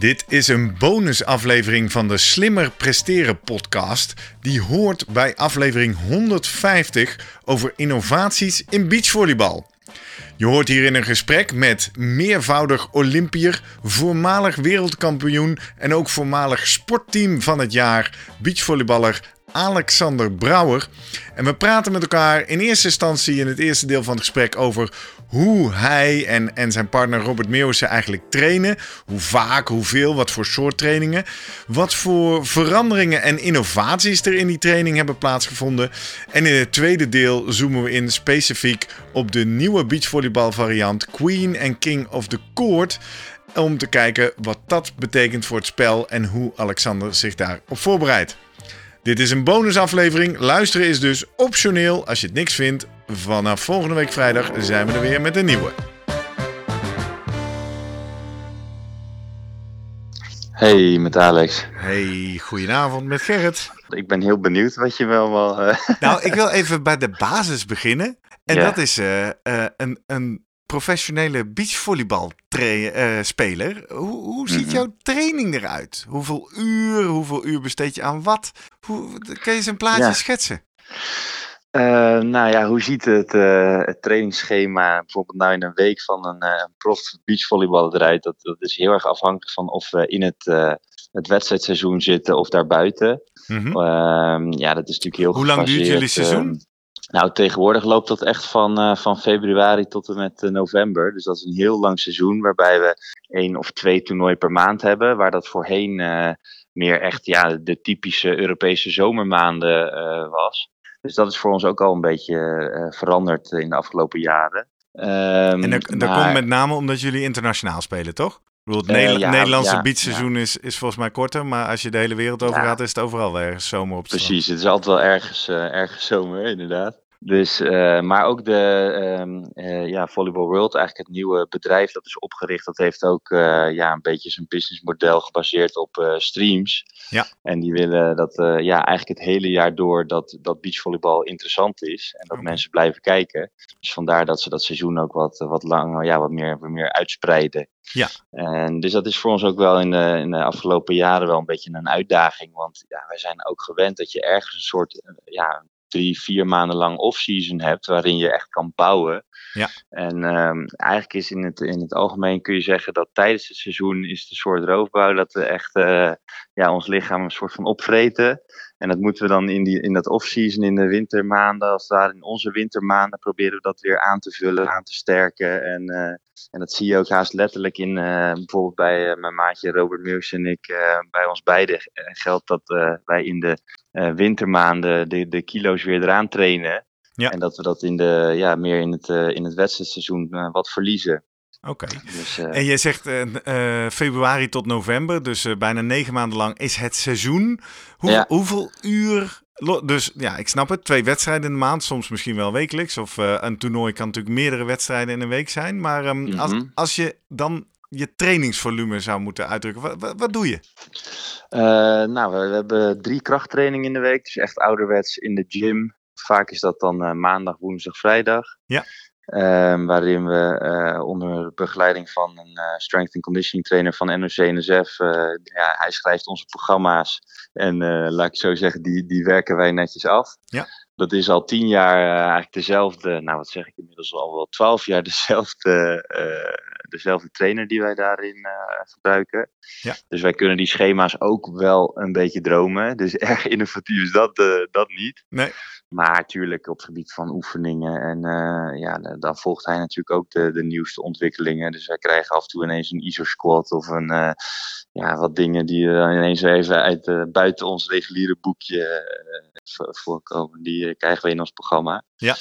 Dit is een bonusaflevering van de Slimmer Presteren podcast. Die hoort bij aflevering 150 over innovaties in beachvolleybal. Je hoort hierin een gesprek met meervoudig Olympier, voormalig wereldkampioen en ook voormalig sportteam van het jaar, beachvolleyballer Alexander Brouwer. En we praten met elkaar in eerste instantie in het eerste deel van het gesprek over hoe hij en, en zijn partner Robert Meeuwissen eigenlijk trainen. Hoe vaak, hoeveel, wat voor soort trainingen. Wat voor veranderingen en innovaties er in die training hebben plaatsgevonden. En in het tweede deel zoomen we in specifiek op de nieuwe beachvolleybal variant Queen en King of the Court. Om te kijken wat dat betekent voor het spel en hoe Alexander zich daarop voorbereidt. Dit is een bonusaflevering. Luisteren is dus optioneel als je het niks vindt. Vanaf volgende week vrijdag zijn we er weer met een nieuwe. Hey, met Alex. Hey, goedenavond met Gerrit. Ik ben heel benieuwd wat je wel wel. Uh... Nou, ik wil even bij de basis beginnen. En dat is uh, uh, een, een professionele beachvolleybal-speler. Uh, hoe, hoe ziet mm-hmm. jouw training eruit? Hoeveel uur, hoeveel uur besteed je aan wat? Hoe, kun je eens een plaatje ja. schetsen? Uh, nou ja, hoe ziet het, uh, het trainingsschema bijvoorbeeld nou in een week van een uh, prof beachvolleyballer eruit? Dat, dat is heel erg afhankelijk van of we in het, het wedstrijdseizoen zitten of daarbuiten. Mm-hmm. ja, dat is natuurlijk heel Hoe lang duurt jullie seizoen? Nou, tegenwoordig loopt dat echt van, uh, van februari tot en met uh, november. Dus dat is een heel lang seizoen waarbij we één of twee toernooien per maand hebben. Waar dat voorheen uh, meer echt ja, de typische Europese zomermaanden was. Dus dat is voor ons ook al een beetje veranderd in de afgelopen jaren. Um, en dat, maar... komt met name omdat jullie internationaal spelen, toch? Het Nederla ja, Nederlandse ja, beachseizoen is, is volgens mij korter, maar als je de hele wereld over gaat, is het overal ergens zomer op Precies, het is altijd wel ergens, uh, ergens zomer, inderdaad. Dus, uh, maar ook de um, uh, ja, Volleyball World, eigenlijk het nieuwe bedrijf dat is opgericht, dat heeft ook ja, een beetje zijn businessmodel gebaseerd op streams. Ja. En die willen dat ja, eigenlijk het hele jaar door dat, dat beachvolleybal interessant is en dat okay. mensen blijven kijken. Dus vandaar dat ze dat seizoen ook wat, wat langer, ja, wat meer, wat meer uitspreiden. Ja. En dus dat is voor ons ook wel in de, in de afgelopen jaren wel een beetje een uitdaging. Want ja, wij zijn ook gewend dat je ergens een soort ja, drie, vier maanden lang off-season hebt, waarin je echt kan bouwen. Ja. En um, eigenlijk is in het, in het algemeen kun je zeggen dat tijdens het seizoen is een soort roofbouw dat we echt uh, ja, ons lichaam een soort van opvreten. En dat moeten we dan in, die, in dat off-season, in de wintermaanden, als daar in onze wintermaanden, proberen we dat weer aan te vullen, aan te sterken. En, uh, en dat zie je ook haast letterlijk in, uh, bijvoorbeeld bij uh, mijn maatje Robert Meus en ik, bij ons beiden geldt dat wij in de wintermaanden de, de kilo's weer eraan trainen. Ja. En dat we dat in de, ja, meer in het, in het wedstrijdseizoen wat verliezen. Oké. Okay. Dus, uh... En je zegt uh, uh, februari tot november, dus bijna negen maanden lang is het seizoen. Ja. Hoeveel uur? Dus ja, ik snap het. Twee wedstrijden in de maand, soms misschien wel wekelijks. Of een toernooi kan natuurlijk meerdere wedstrijden in een week zijn. Maar um, mm -hmm. als, als je dan je trainingsvolume zou moeten uitdrukken, wat, wat, wat doe je? nou, we, we, hebben drie krachttrainingen in de week. Dus echt ouderwets in de gym. Vaak is dat dan maandag, woensdag, vrijdag. Ja. Um, waarin we uh, onder begeleiding van een uh, strength and conditioning trainer van NOC-NSF, uh, ja, hij schrijft onze programma's en laat ik zo zeggen, die, die werken wij netjes af. Ja. Dat is al tien jaar eigenlijk dezelfde, nou wat zeg ik inmiddels al wel twaalf jaar dezelfde, dezelfde trainer die wij daarin gebruiken. Ja. Dus wij kunnen die schema's ook wel een beetje dromen. Dus erg innovatief is dat, dat niet. Nee. Maar natuurlijk op het gebied van oefeningen. En uh, ja, dan volgt hij natuurlijk ook de, de nieuwste ontwikkelingen. Dus wij krijgen af en toe ineens een ISO-squat of een, ja, wat dingen die er ineens even uit, buiten ons reguliere boekje voorkomen. Die krijgen we in ons programma. Ja.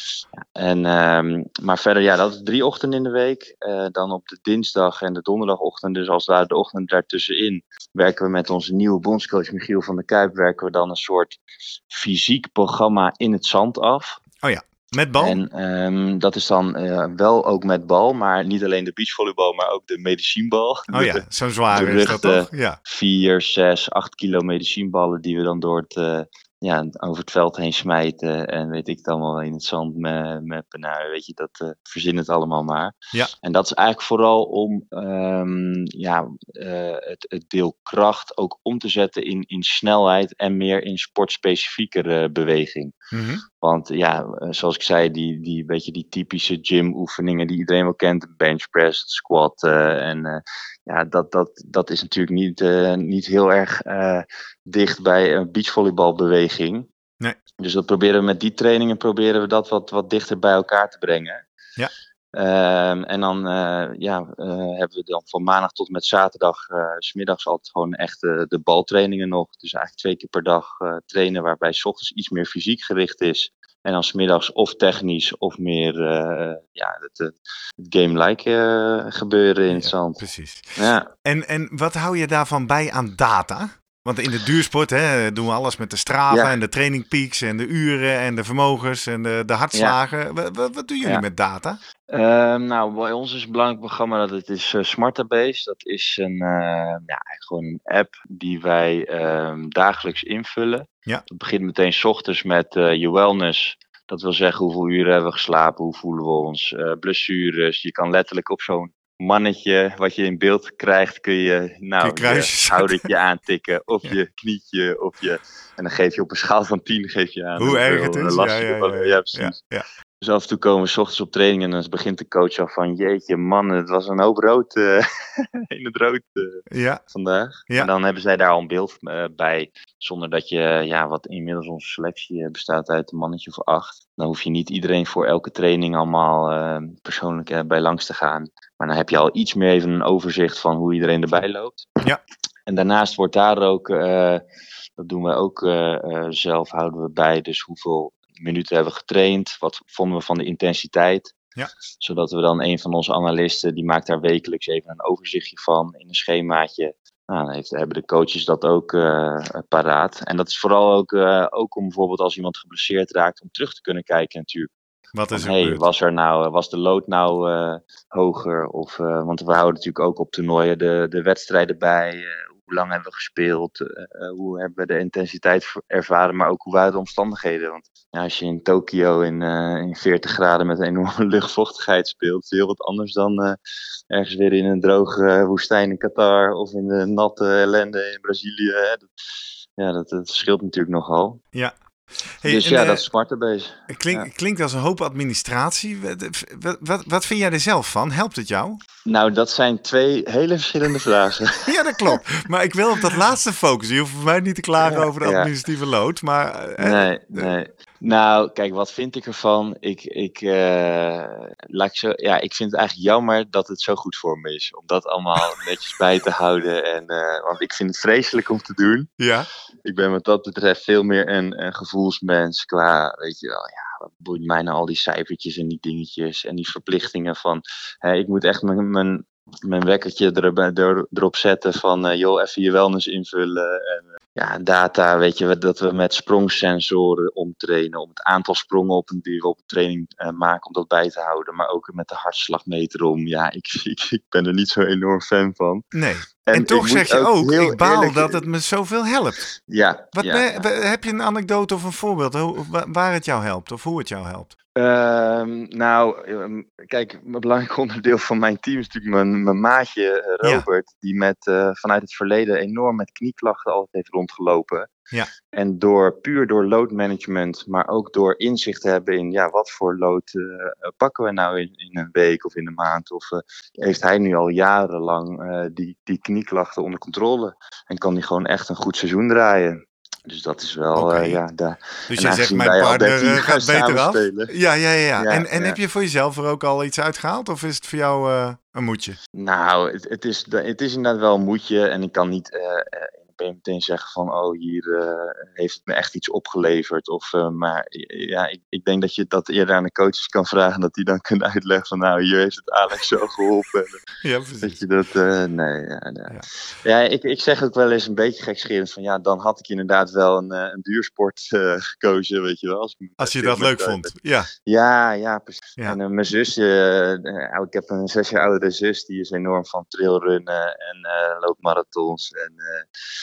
En, um, maar verder, ja, dat is drie ochtenden in de week. dan op de dinsdag en de donderdagochtend, dus als daar de ochtend daartussenin, werken we met onze nieuwe bondscoach Michiel van der Kuip, werken we dan een soort fysiek programma in het zand af. Oh ja, met bal? En um, dat is dan uh, wel ook met bal, maar niet alleen de beachvolleybal, maar ook de medicijnbal. Oh ja, zo'n zware is dat toch? Ja. 4, 6, 8 kilo medicijnballen die we dan door het, uh, ja, over het veld heen smijten en weet ik het allemaal in het zand met, met nou, weet je, dat uh, verzin het allemaal maar. Ja. En dat is eigenlijk vooral om um, ja, uh, het, het deel kracht ook om te zetten in, in snelheid en meer in sportspecifiekere beweging. Mm -hmm. Want ja, zoals ik zei, die, die, beetje die typische gym oefeningen die iedereen wel kent, bench press, squat uh, en ja, dat, dat, dat is natuurlijk niet, uh, niet heel erg uh, dicht bij een beachvolleybalbeweging. Nee. Dus dat proberen we met die trainingen proberen we dat wat, wat dichter bij elkaar te brengen. Ja. Um, en dan uh, ja, hebben we dan van maandag tot met zaterdag, smiddags altijd gewoon echt de baltrainingen nog. Dus eigenlijk twee keer per dag trainen, waarbij s ochtends iets meer fysiek gericht is. En dan smiddags of technisch of meer uh, ja, het, het game-like uh, gebeuren in het ja, zand. Precies. Ja. En, en wat hou je daarvan bij aan data? Want in de duursport hè, doen we alles met de straven Ja. en de training peaks en de uren en de vermogens en de, de hartslagen. Wat, wat, wat doen jullie Ja. met data? Ehm, nou, bij ons is een belangrijk programma dat het is uh, Smartabase. Dat is een, uh, ja, gewoon een app die wij ehm, dagelijks invullen. Ja. Het begint meteen s ochtends met uh, je wellness. Dat wil zeggen hoeveel uren hebben we geslapen, hoe voelen we ons, blessures. Je kan letterlijk op zo'n mannetje wat je in beeld krijgt, kun je nou Kun je houdertje aantikken of Ja. je knietje of je en dan geef je op een schaal van 10 geef je aan Hoe erg het is? Ja, ja, ja, precies. Dus af en toe komen we s ochtends op training en dan begint de coach al van jeetje man, het was een hoop rood eh, in het rood eh, Ja, vandaag. Ja. En dan hebben zij daar al een beeld eh, bij, zonder dat je, ja, wat inmiddels onze selectie bestaat uit een mannetje of acht. Dan hoef je niet iedereen voor elke training allemaal persoonlijk bij langs te gaan. Maar dan heb je al iets meer even een overzicht van hoe iedereen erbij loopt. Ja. En daarnaast wordt daar ook, eh, dat doen we ook eh, eh, zelf, houden we bij. Dus hoeveel minuten hebben we getraind, wat vonden we van de intensiteit. Ja. Zodat we dan een van onze analisten, die maakt daar wekelijks even een overzichtje van in een schemaatje. Nou, dan heeft, hebben de coaches dat ook eh, paraat. En dat is vooral ook, ook om bijvoorbeeld als iemand geblesseerd raakt, om terug te kunnen kijken natuurlijk. Wat is er hey, gebeurd? was, er nou, was de lood nou eh, hoger? Of, eh, want we houden natuurlijk ook op toernooien de, de wedstrijden bij. eh, hoe lang hebben we gespeeld? hoe hebben we de intensiteit ervaren? Maar ook hoe waren de omstandigheden? Want ja, als je in Tokio in, in 40 graden met een enorme luchtvochtigheid speelt, is heel wat anders dan ergens weer in een droge woestijn in Qatar of in de natte ellende in Brazilië. Hè. Dat, ja, dat, dat verschilt natuurlijk nogal. Hey, dus en, ja, eh, dat is klink- ja. Klinkt als een hoop administratie. Wat, wat, vind jij er zelf van? Helpt het jou? Nou, dat zijn twee hele verschillende vragen. Ja, dat klopt. Maar ik wil op dat laatste focussen. Je hoeft voor mij niet te klagen Ja, over de ja. administratieve lood. Maar eh, Nee, nee. Nou, kijk, wat vind ik ervan? Ik, ik, eh, laat ik, zo, ja, ik vind het eigenlijk jammer dat het zo goed voor me is. Om dat allemaal netjes bij te houden. En, eh, want ik vind het vreselijk om te doen. ja, Ik ben wat dat betreft veel meer een, een gevoelsmens qua, weet je wel, ja, wat boeit mij nou al die cijfertjes en die dingetjes en die verplichtingen van, hè, ik moet echt mijn, mijn, mijn wekkertje er, er, erop zetten van, eh, joh, even je wellness invullen en ja, data, weet je, dat we met sprongsensoren omtrainen, om het aantal sprongen op een, die we op een training eh, maken, om dat bij te houden, maar ook met de hartslagmeter om. Ja, ik, ik, ik ben er niet zo enorm fan van. nee. En, toch zeg je ook, ik baal eerlijk- dat het me zoveel helpt. Ja, Wat ja, heb je een anekdote of een voorbeeld hoe- wa- waar het jou helpt of hoe het jou helpt? Ehm, nou, ehm, kijk, een belangrijk onderdeel van mijn team is natuurlijk mijn, mijn maatje eh, Ja. Robert, die met, eh, vanuit het verleden enorm met knieklachten altijd heeft rondgelopen. Ja. En door, puur door load management, maar ook door inzicht te hebben in ja, wat voor load eh, pakken we nou in, in een week of in een maand, of eh, heeft hij nu al jarenlang eh, die, die knieklachten onder controle en kan hij gewoon echt een goed seizoen draaien. Dus dat is wel, eh, ja, daar, Dus jij zegt, mijn partner 13 eh, gaat beter af. spelen. Ja, ja, ja. ja. Ja, en en ja. heb je voor jezelf er ook al iets uitgehaald? Of is het voor jou eh, een moedje? Nou, het, het, is, het is inderdaad wel een moedje. En ik kan niet één meteen zeggen van... oh, hier eh, heeft het me echt iets opgeleverd. Of, eh, maar ja, ik, ik denk dat je dat eerder aan de coaches kan vragen... dat die dan kunnen uitleggen van... nou, hier heeft het Alex zo geholpen. Ja, dat precies. je dat... eh, nee, ja, ja. Ja. ja ik, ik zeg ook wel eens een beetje gekscherend van... ja, dan had ik inderdaad wel een, een duursport gekozen, weet je wel. Als, Als je dat leuk vond. Ja, ja, ja, precies. Ja. En mijn zus, eh, eh, ik heb een zes jaar oudere zus, die is enorm van trailrunnen en eh, loopt marathons. En,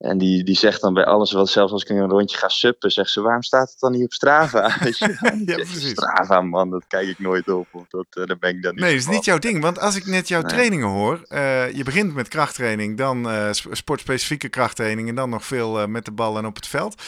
En die, die zegt dan bij alles, wat, zelfs als ik een rondje ga suppen, zegt ze, waarom staat het dan niet op Strava? ja, precies. Strava, man, dat kijk ik nooit op. Dat, uh, daar ben ik dan niet Nee, dat is niet jouw ding. Want als ik net jouw trainingen hoor, uh, je begint met krachttraining, dan uh, sportspecifieke krachttraining en dan nog veel met de bal en op het veld.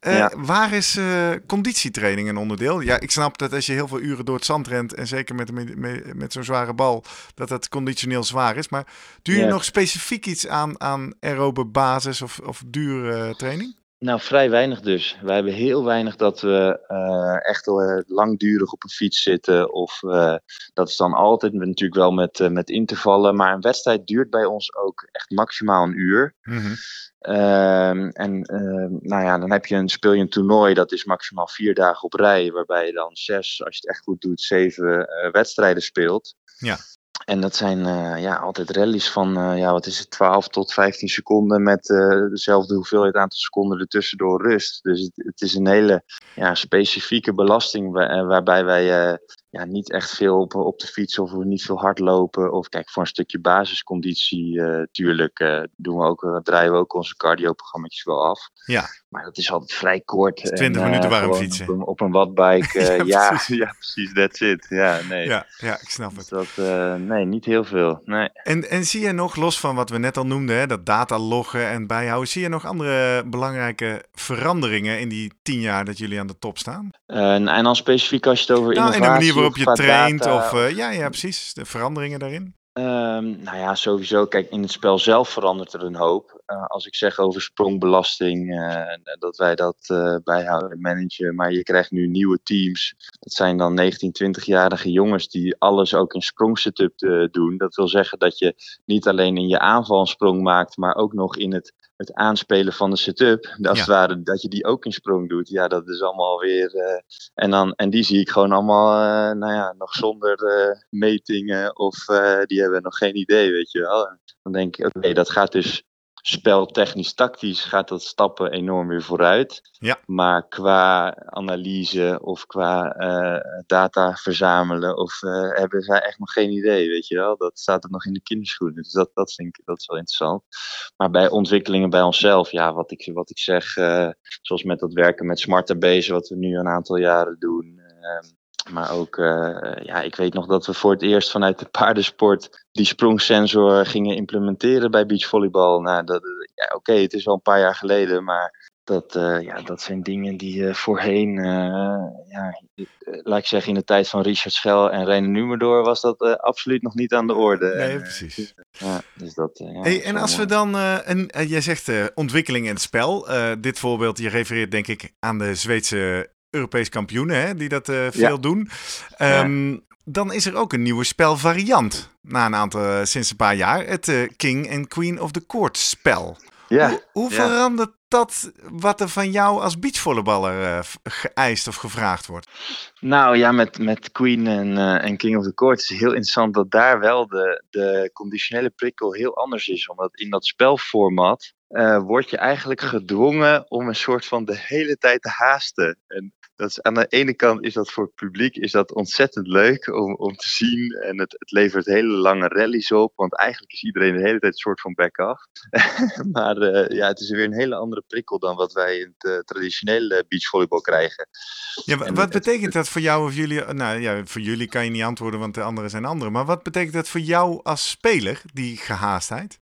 Ja. Waar is conditietraining een onderdeel? Ja, ik snap dat als je heel veel uren door het zand rent en zeker met, met, met zo'n zware bal, dat dat conditioneel zwaar is. Maar doe je nog specifiek iets aan, aan aerobe basis of, of dure training? Nou, vrij weinig dus. Wij hebben heel weinig dat we uh, echt uh, langdurig op een fiets zitten. Of uh, dat is dan altijd natuurlijk wel met, met intervallen. Maar een wedstrijd duurt bij ons ook echt maximaal een uur. Mm -hmm. en nou ja, dan heb je een, speel je een toernooi, dat is maximaal vier dagen op rij. Waarbij je dan zes, als je het echt goed doet, zeven wedstrijden speelt. Ja. En dat zijn uh, ja, altijd rallies van, uh, ja, wat is het, 12 tot 15 seconden met uh, dezelfde hoeveelheid aantal seconden ertussen door rust. Dus het, het is een hele ja, specifieke belasting waar, waarbij wij ja, niet echt veel op, op de fiets of niet veel hardlopen. Of kijk, voor een stukje basisconditie, tuurlijk, uh, doen we ook, draaien we ook onze cardio-programma's wel af. Ja. Maar dat is altijd vrij kort. 20 en, minuten warm fietsen. Op een, op een wattbike, ja, ja, precies. ja, precies, that's it. Ja, nee. Ja, ja ik snap dus het. dat, nee, niet heel veel. Nee. En, en zie je nog, los van wat we net al noemden, hè, dat data loggen en bijhouden, zie je nog andere belangrijke veranderingen in die tien jaar dat jullie aan de top staan? en dan specifiek als je het over nou, innovatie waarop je traint. Of, uh, ja, ja, precies. De veranderingen daarin. Um, nou ja, sowieso. Kijk, in het spel zelf verandert er een hoop. Uh, als ik zeg over sprongbelasting, uh, dat wij dat uh, bijhouden, managen. Maar je krijgt nu nieuwe teams. Dat zijn dan 19, 20-jarige jongens die alles ook in sprongsetup doen. Dat wil zeggen dat je niet alleen in je aanval een sprong maakt, maar ook nog in het het aanspelen van de setup, ja. het ware, dat je die ook in sprong doet. Ja, dat is allemaal weer. Uh, en, dan, en die zie ik gewoon allemaal, uh, nou ja, nog zonder uh, metingen of die hebben nog geen idee, weet je wel. Dan denk ik, oké, okay, dat gaat dus speltechnisch, tactisch gaat dat stappen enorm weer vooruit. Ja. Maar qua analyse of qua uh, data verzamelen of uh, hebben zij echt nog geen idee, weet je wel. Dat staat er nog in de kinderschoenen. Dus dat, dat vind ik dat is wel interessant. Maar bij ontwikkelingen bij onszelf, ja, wat ik, wat ik zeg, uh, zoals met dat werken met smart database, wat we nu een aantal jaren doen. Ehm, maar ook, uh, ja, ik weet nog dat we voor het eerst vanuit de paardensport die sprongsensor gingen implementeren bij beachvolleybal. Nou, dat, ja, oké, okay, het is al een paar jaar geleden, maar dat, uh, ja, dat zijn dingen die uh, voorheen, ja, laat ik zeggen, in de tijd van Richard Schel en Reine Numerdor was dat absoluut nog niet aan de orde. Nee, precies. Ja, dus dat, ja, hey, en als we dan, en jij zegt ontwikkeling in het spel. dit voorbeeld, je refereert denk ik aan de Zweedse Europees kampioenen hè, die dat uh, veel ja. doen. Um, ja. Dan is er ook een nieuwe spelvariant na een aantal, uh, sinds een paar jaar. Het uh, King and Queen of the Court spel. Ja. Hoe, hoe verandert dat wat er van jou als beachvolleyballer geëist of gevraagd wordt? Nou ja, met, met Queen en, en King of the Court is het heel interessant dat daar wel de, de conditionele prikkel heel anders is. Omdat in dat spelformat uh, word je eigenlijk gedwongen om een soort van de hele tijd te haasten. En dat is, aan de ene kant is dat voor het publiek is dat ontzettend leuk om, om te zien. En het, het levert hele lange rallies op. Want eigenlijk is iedereen de hele tijd een soort van back-off. maar uh, ja, het is weer een hele andere prikkel dan wat wij in het uh, traditionele beachvolleybal krijgen. Ja, en wat betekent dat voor jou of jullie? Nou ja, voor jullie kan je niet antwoorden, want de anderen zijn anderen. Maar wat betekent dat voor jou als speler, die gehaastheid?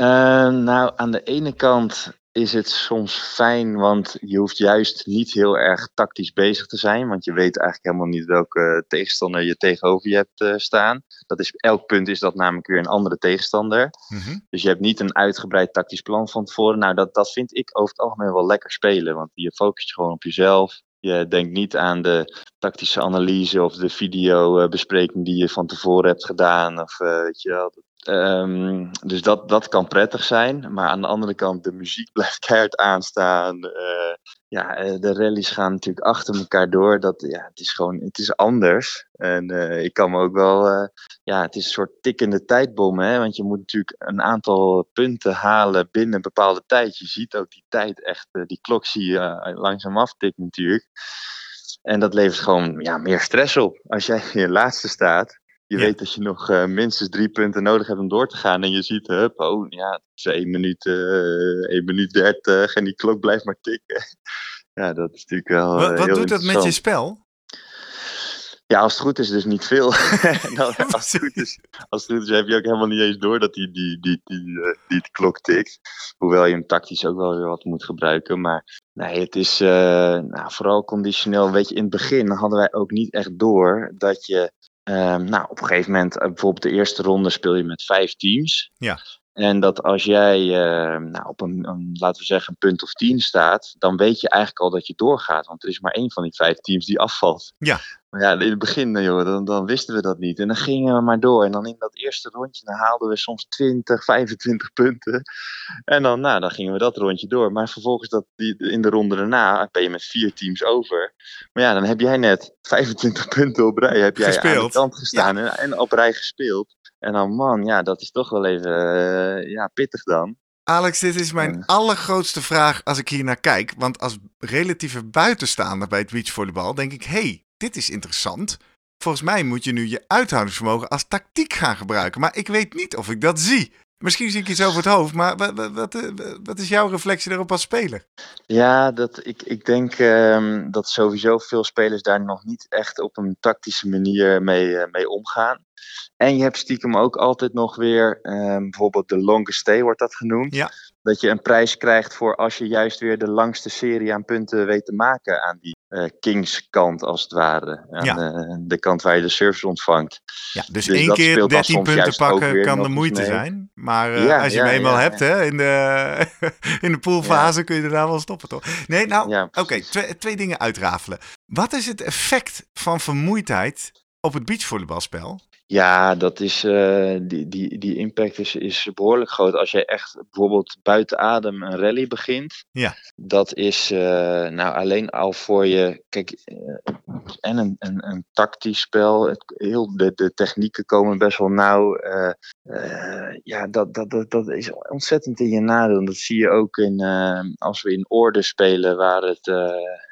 Uh, nou, aan de ene kant is het soms fijn, want je hoeft juist niet heel erg tactisch bezig te zijn, want je weet eigenlijk helemaal niet welke tegenstander je tegenover je hebt uh, staan. Dat is, elk punt is dat namelijk weer een andere tegenstander. Mm-hmm. Dus je hebt niet een uitgebreid tactisch plan van tevoren. Nou, dat, dat vind ik over het algemeen wel lekker spelen, want je focust gewoon op jezelf. Je denkt niet aan de tactische analyse of de videobespreking die je van tevoren hebt gedaan. Of uh, weet je wel, Um, dus dat, dat kan prettig zijn. Maar aan de andere kant, de muziek blijft keihard aanstaan. Uh, ja, de rallies gaan natuurlijk achter elkaar door. Dat, ja, het is gewoon, het is anders. En uh, ik kan me ook wel, ja, het is een soort tikkende tijdbom. Hè? Want je moet natuurlijk een aantal punten halen binnen een bepaalde tijd. Je ziet ook die tijd echt, die klok zie je langzaam aftikken natuurlijk. En dat levert gewoon ja, meer stress op. Als jij in je laatste staat, Je Ja. weet dat je nog eh, minstens drie punten nodig hebt om door te gaan. En je ziet, hup, oh ja, het is 1 minuut, eh 1 minuut 30 en die klok blijft maar tikken. Ja, dat is natuurlijk wel. Wat, eh, wat doet dat met je spel? Ja, als het goed is, dus niet veel. Dan, als, het goed is, als het goed is, heb je ook helemaal niet eens door dat die, die, die, die, die klok tikt. Hoewel je hem tactisch ook wel weer wat moet gebruiken. Maar nee, het is nou, vooral conditioneel. Weet je, in het begin hadden wij ook niet echt door dat je. Ehm, nou, op een gegeven moment, eh, bijvoorbeeld de eerste ronde speel je met vijf teams. Ja. En dat als jij eh, nou, op een, een, laten we zeggen, een punt of tien staat, dan weet je eigenlijk al dat je doorgaat. Want er is maar één van die vijf teams die afvalt. Ja. Maar ja, in het begin, eh, joh, dan, dan wisten we dat niet. En dan gingen we maar door. En dan in dat eerste rondje, dan haalden we soms 20, 25 punten. En dan, nou, dan gingen we dat rondje door. Maar vervolgens dat, die, in de ronde daarna ben je met vier teams over. Maar ja, dan heb jij net 25 punten op rij. Heb jij aan Gespeeld. de kant gestaan en, en op rij gespeeld. En dan, man, ja, dat is toch wel even eh, ja, pittig dan. Alex, dit is mijn Ja. allergrootste vraag als ik hier naar kijk. Want als relatieve buitenstaander bij het beachvolleybal denk ik... hey, dit is interessant. Volgens mij moet je nu je uithoudingsvermogen als tactiek gaan gebruiken. Maar ik weet niet of ik dat zie. Misschien zie ik iets over het hoofd, maar wat, wat, wat, eh, wat is jouw reflectie daarop als speler? Ja, dat, ik, ik denk ehm, dat sowieso veel spelers daar nog niet echt op een tactische manier mee, eh, mee omgaan. En je hebt stiekem ook altijd nog weer, ehm, bijvoorbeeld de longest stay wordt dat genoemd. Ja. Dat je een prijs krijgt voor als je juist weer de langste serie aan punten weet te maken aan die eh, Kings kant als het ware. Aan Ja. de, de kant waar je de service ontvangt. Ja, dus, Dus één keer speelt dan 13 soms punten pakken kan de moeite mee. zijn. Maar eh, Ja, als je ja, hem eenmaal hebt hè, in, de, in de poolfase kun je daarna wel stoppen toch? Nee, nou oké, twee, twee dingen uitrafelen. Wat is het effect van vermoeidheid op het beachvolleybalspel? Ja, dat is, eh, die, die, die impact is, is behoorlijk groot. Als jij echt bijvoorbeeld buiten adem een rally begint. Ja. Dat is eh, nou alleen al voor je. Kijk, eh, en een, een, een tactisch spel. Het, heel, de, de technieken komen best wel nauw. eh, eh, ja, dat, dat, dat, dat is ontzettend in je nadeel. Dat zie je ook in, eh, als we in orde spelen, waar het. eh,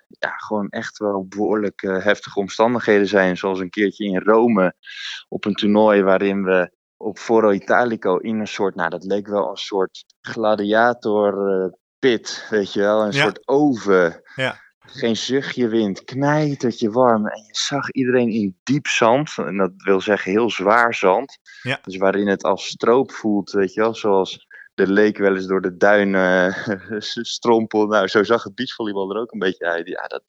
ja, gewoon echt wel behoorlijk eh, heftige omstandigheden zijn. Zoals een keertje in Rome op een toernooi waarin we op Foro Italico in een soort, nou dat leek wel een soort gladiator eh, pit, weet je wel, een Ja. soort oven. Ja. Geen zuchtje wind, knijtertje warm. En je zag iedereen in diep zand. En dat wil zeggen heel zwaar zand. Ja. Dus waarin het als stroop voelt, weet je wel. Zoals de leek wel eens door de duinen strompel. Nou, zo zag het beachvolleybal er ook een beetje uit. Ja, dat,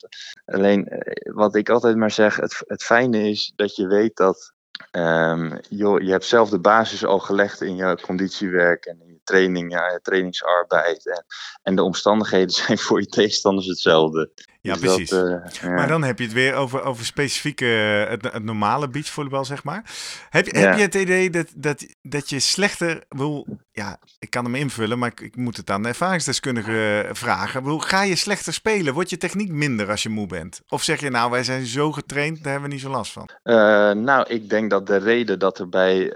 alleen, eh, wat ik altijd maar zeg, het, het fijne is dat je weet dat Ehm, joh, je hebt zelf de basis al gelegd in je conditiewerk en in je training, ja, je trainingsarbeid. En, en de omstandigheden zijn voor je tegenstanders hetzelfde. Ja, Dus precies. eh. Maar dan heb je het weer over, over specifieke, eh, het, het normale beachvolleybal, zeg maar. Heb, je- Ja. heb je het idee dat, dat, dat je slechter wil... Ja, ik kan hem invullen, maar ik, ik moet het aan de ervaringsdeskundige vragen. Wil, ga je slechter spelen? Wordt je techniek minder als je moe bent? Of zeg je nou, wij zijn zo getraind, daar hebben we niet zo last van? Eh, nou, ik denk dat de reden dat er bij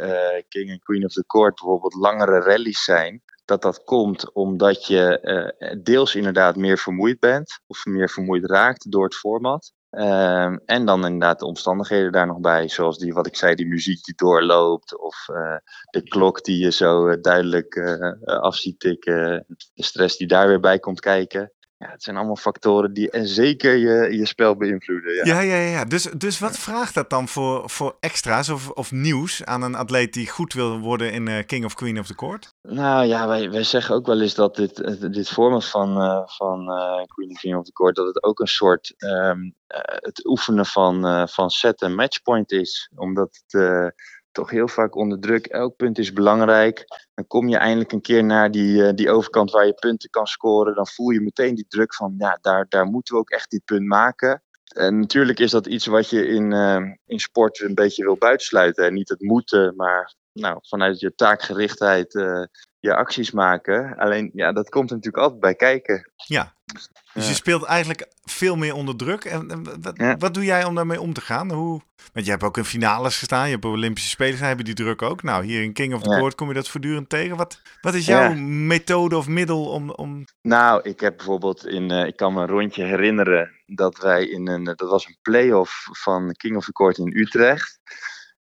King en Queen of the Court bijvoorbeeld langere rallies zijn, dat dat komt omdat je eh, deels inderdaad meer vermoeid bent of meer vermoeid raakt door het format. Ehm, en dan inderdaad de omstandigheden daar nog bij, zoals die, wat ik zei, die muziek die doorloopt of eh, de klok die je zo eh, duidelijk eh, af ziet tikken, de stress die daar weer bij komt kijken. Ja, het zijn allemaal factoren die en zeker je, je spel beïnvloeden. Ja. Ja, ja, ja. Dus, dus wat vraagt dat dan voor, voor extra's of, of nieuws aan een atleet die goed wil worden in eh, King of Queen of the Court? Nou ja, wij, wij zeggen ook wel eens dat dit, dit format van, eh, van eh, Queen of King of the Court, dat het ook een soort ehm, eh, het oefenen van, van set en matchpoint is. Omdat het toch heel vaak onder druk, elk punt is belangrijk. Dan kom je eindelijk een keer naar die, eh, die overkant waar je punten kan scoren. Dan voel je meteen die druk van, ja, daar, daar moeten we ook echt dit punt maken. En natuurlijk is dat iets wat je in, eh, in sport een beetje wil buitensluiten. En niet het moeten, maar nou, vanuit je taakgerichtheid eh, je acties maken. Alleen, ja, dat komt natuurlijk altijd bij kijken. Ja. Dus je speelt eigenlijk veel meer onder druk. En, en wat, Ja. wat doe jij om daarmee om te gaan? Hoe, want je hebt ook in finales gestaan, je hebt op Olympische Spelen gestaan, heb je die druk ook. Nou, hier in King of the Ja. Court kom je dat voortdurend tegen. Wat, wat is Ja. jouw methode of middel om... om... Nou, ik heb bijvoorbeeld in, eh, ik kan me een rondje herinneren dat wij in een, dat was een play-off van King of the Court in Utrecht.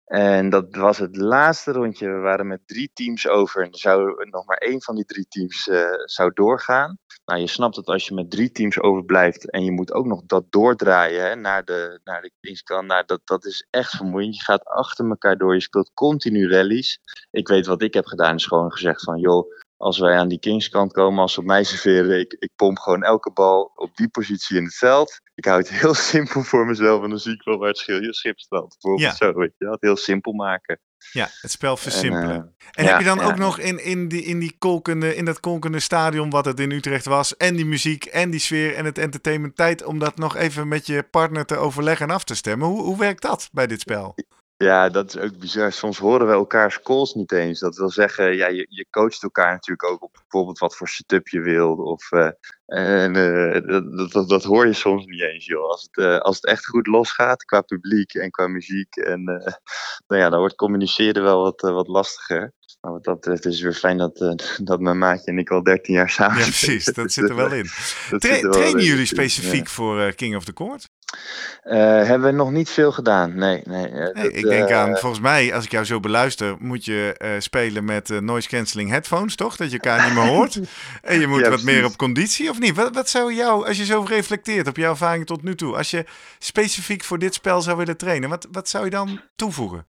En dat was het laatste rondje. We waren met drie teams over. En zou nog maar één van die drie teams uh, zou doorgaan. Nou, je snapt dat als je met drie teams overblijft en je moet ook nog dat doordraaien hè, naar de, naar de. Nou, dat, dat is echt vermoeiend. Je gaat achter elkaar door. Je speelt continu rallies. Ik weet wat ik heb gedaan, is gewoon gezegd van joh, als wij aan die Kingskant komen, als ze op mij serveren, ik, ik pomp gewoon elke bal op die positie in het veld. Ik hou het heel simpel voor mezelf en dan zie ik wel waar het schil, schipstrand. Bijvoorbeeld ja. zo, weet je, het heel simpel maken. Ja, het spel versimpelen. En, en heb je dan ook nog in, in, die, in, die kolkende, in dat kolkende stadion wat het in Utrecht was, en die muziek en die sfeer en het entertainment tijd om dat nog even met je partner te overleggen en af te stemmen? Hoe, hoe werkt dat bij dit spel? Ja, dat is ook bizar. Soms horen we elkaars calls niet eens. Dat wil zeggen, ja, je, je coacht elkaar natuurlijk ook op bijvoorbeeld wat voor setup je wilt. Of, uh, en uh, dat, dat, dat, hoor je soms niet eens, joh. Als het, uh, als het echt goed losgaat qua publiek en qua muziek. En nou ja, dan wordt communiceren wel wat, wat lastiger. Maar wat dat betreft is het weer fijn dat, dat mijn maatje en ik al 13 jaar samen Ja, precies. Dat zit er wel in. Tra trainen jullie specifiek voor King of the Court? Uh, hebben we nog niet veel gedaan. Nee, nee. Nee ik denk aan, uh, volgens mij, als ik jou zo beluister, moet je spelen met noise cancelling headphones, toch? Dat je elkaar niet meer hoort. en je moet ja, wat meer op conditie, of niet? Wat, wat zou jou, als je zo reflecteert op jouw ervaring tot nu toe, als je specifiek voor dit spel zou willen trainen, wat, wat zou je dan toevoegen?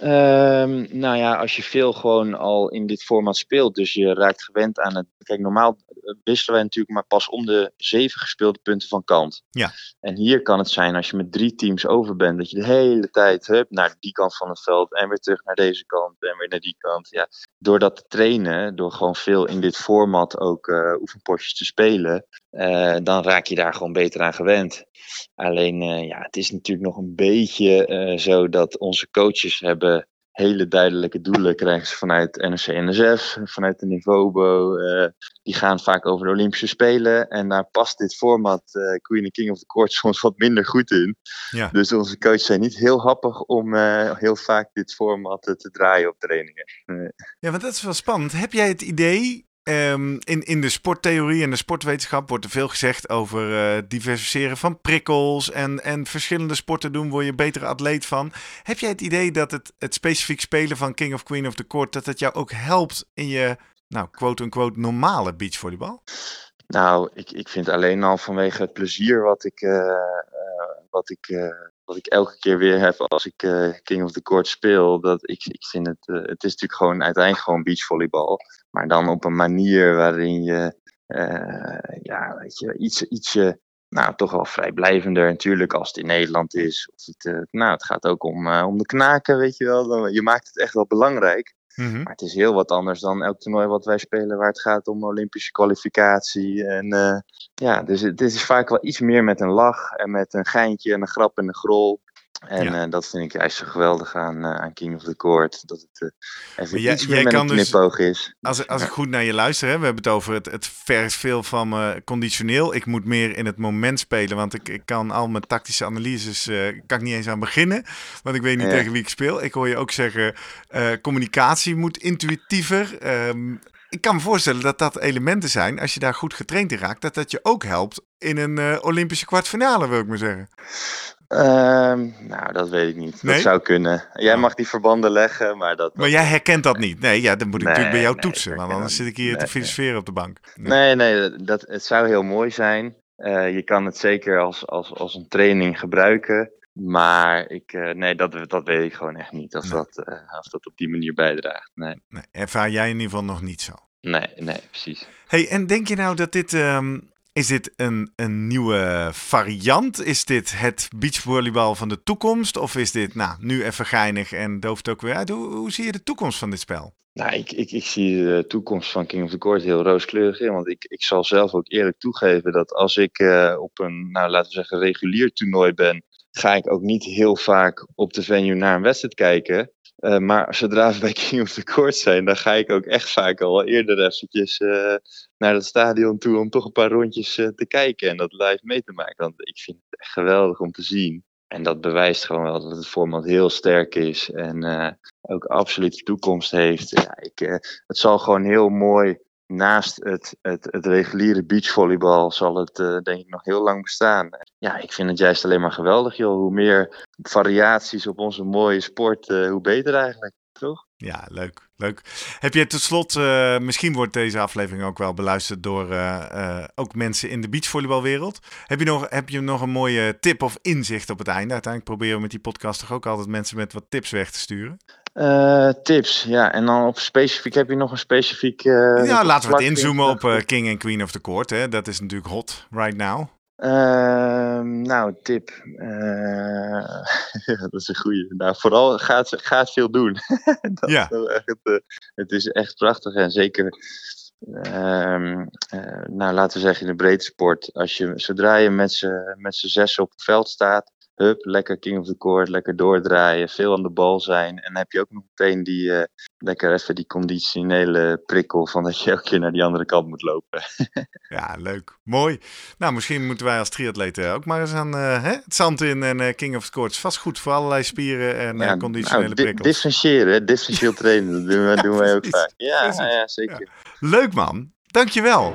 Um, nou ja, als je veel gewoon al in dit format speelt, dus je raakt gewend aan het. Kijk, normaal wisselen wij natuurlijk maar pas om de zeven gespeelde punten van kant. Ja. En hier kan het zijn als je met drie teams over bent, dat je de hele tijd hup, naar die kant van het veld en weer terug naar deze kant en weer naar die kant. Ja, door dat te trainen, door gewoon veel in dit format ook uh, oefenpotjes te spelen, uh, dan raak je daar gewoon beter aan gewend. Alleen, uh, ja, het is natuurlijk nog een beetje zo dat onze coaches hebben hele duidelijke doelen krijgen ze vanuit NRC-NSF, vanuit de Nivobo. Uh, die gaan vaak over de Olympische Spelen. En daar past dit format uh, Queen and King of the Court soms wat minder goed in. Ja. Dus onze coaches zijn niet heel happig om uh, heel vaak dit format te draaien op trainingen. Ja, want dat is wel spannend. Heb jij het idee Um, in, in de sporttheorie en de sportwetenschap wordt er veel gezegd over uh, van prikkels en, en verschillende sporten doen, word je betere atleet van. Heb jij het idee dat het, het specifiek spelen van King of Queen of the Court, dat het jou ook helpt in je, nou, quote-unquote, normale beachvolleybal? Nou, ik, ik vind alleen al vanwege het plezier wat ik, uh, uh, wat ik wat ik elke keer weer heb als ik uh, King of the Court speel. Dat ik, ik vind het, uh, het is natuurlijk gewoon uiteindelijk gewoon beachvolleybal. Maar dan op een manier waarin je, uh, ja, weet je, iets, ietsje, nou, toch wel vrijblijvender natuurlijk als het in Nederland is. Of het, nou, het gaat ook om, om de knaken, weet je wel. Dan, je maakt het echt wel belangrijk. Mm-hmm. Maar het is heel wat anders dan elk toernooi wat wij spelen, waar het gaat om Olympische kwalificatie. En uh, ja, dus het is vaak wel iets meer met een lach en met een geintje en een grap en een grol. En ja. uh, dat vind ik juist zo geweldig aan, uh, aan King of the Court. Dat het uh, even jij, iets meer met een knipoog dus, is. Als, als ja. ik goed naar je luister, hè, we hebben het over het, het vergt veel van me conditioneel. Ik moet meer in het moment spelen, want ik, ik kan al mijn tactische analyses kan ik niet eens aan beginnen. Want ik weet niet ja. tegen wie ik speel. Ik hoor je ook zeggen, communicatie moet intuïtiever. Um, ik kan me voorstellen dat dat elementen zijn, als je daar goed getraind in raakt, dat dat je ook helpt in een Olympische kwartfinale, wil ik maar zeggen. Um, nou, dat weet ik niet. Nee? Dat zou kunnen. Jij oh. mag die verbanden leggen, maar dat... Maar jij herkent dat niet? Nee, ja, dan moet ik nee, natuurlijk bij jou nee, toetsen, want anders zit ik hier te filosoferen op de bank. Nee, nee, dat, het zou heel mooi zijn. Uh, je kan het zeker als, als, als een training gebruiken. Maar ik, uh, nee, dat, dat weet ik gewoon echt niet. Als, dat, uh, als dat op die manier bijdraagt. Nee. nee. Ervaar jij in ieder geval nog niet zo? Nee, nee, precies. Hey, en denk je nou dat dit... Um, is dit een, een nieuwe variant? Is dit het beachvolleybal van de toekomst? Of is dit nou, nu even geinig en dooft ook weer uit? Hoe, hoe zie je de toekomst van dit spel? Nou, ik, ik, ik zie de toekomst van King of the Court heel rooskleurig in. Want ik, ik zal zelf ook eerlijk toegeven dat als ik uh, op een, nou, laten we zeggen, regulier toernooi ben, ga ik ook niet heel vaak op de venue naar een wedstrijd kijken. Uh, maar zodra we bij King of the Court zijn, dan ga ik ook echt vaak al eerder eventjes uh, naar het stadion toe om toch een paar rondjes uh, te kijken en dat live mee te maken. Want ik vind het echt geweldig om te zien. En dat bewijst gewoon wel dat het format heel sterk is en ook absoluut toekomst heeft. Ja, ik, het zal gewoon heel mooi naast het, het, het reguliere beachvolleybal zal het uh, denk ik nog heel lang bestaan. Ja, ik vind het juist alleen maar geweldig joh. Hoe meer variaties op onze mooie sport, uh, hoe beter eigenlijk. Toch? Ja, leuk. Leuk. Heb je tot slot, uh, misschien wordt deze aflevering ook wel beluisterd door ook mensen in de beachvolleybalwereld. Heb je, nog, heb je nog een mooie tip of inzicht op het einde? Uiteindelijk proberen we met die podcast toch ook altijd mensen met wat tips weg te sturen. Tips, ja. En dan op specifiek, heb je nog een specifiek... ja, laten we het inzoomen op King en Queen of the Court. Hè. Dat is natuurlijk hot right now. Uh, nou, tip. Dat is een goede. Nou, vooral gaat, gaat veel doen. dat ja. Is echt, uh, het is echt prachtig en zeker. Uh, nou, laten we zeggen in de breedte sport. Als je, zodra je met z'n zes op het veld staat, hup, lekker king of the court, lekker doordraaien, veel aan de bal zijn. En dan heb je ook nog meteen die, uh, lekker even die conditionele prikkel van dat je elke keer naar die andere kant moet lopen. ja, leuk. Mooi. Nou, misschien moeten wij als triatleten ook maar eens aan uh, hè? het zand in en uh, king of the court. Vast goed voor allerlei spieren en ja, conditionele nou, di prikkels. Differentiëren, differentieel trainen, dat doen, we, doen wij ook vaak. Ja, ja zeker. Leuk man, dankjewel.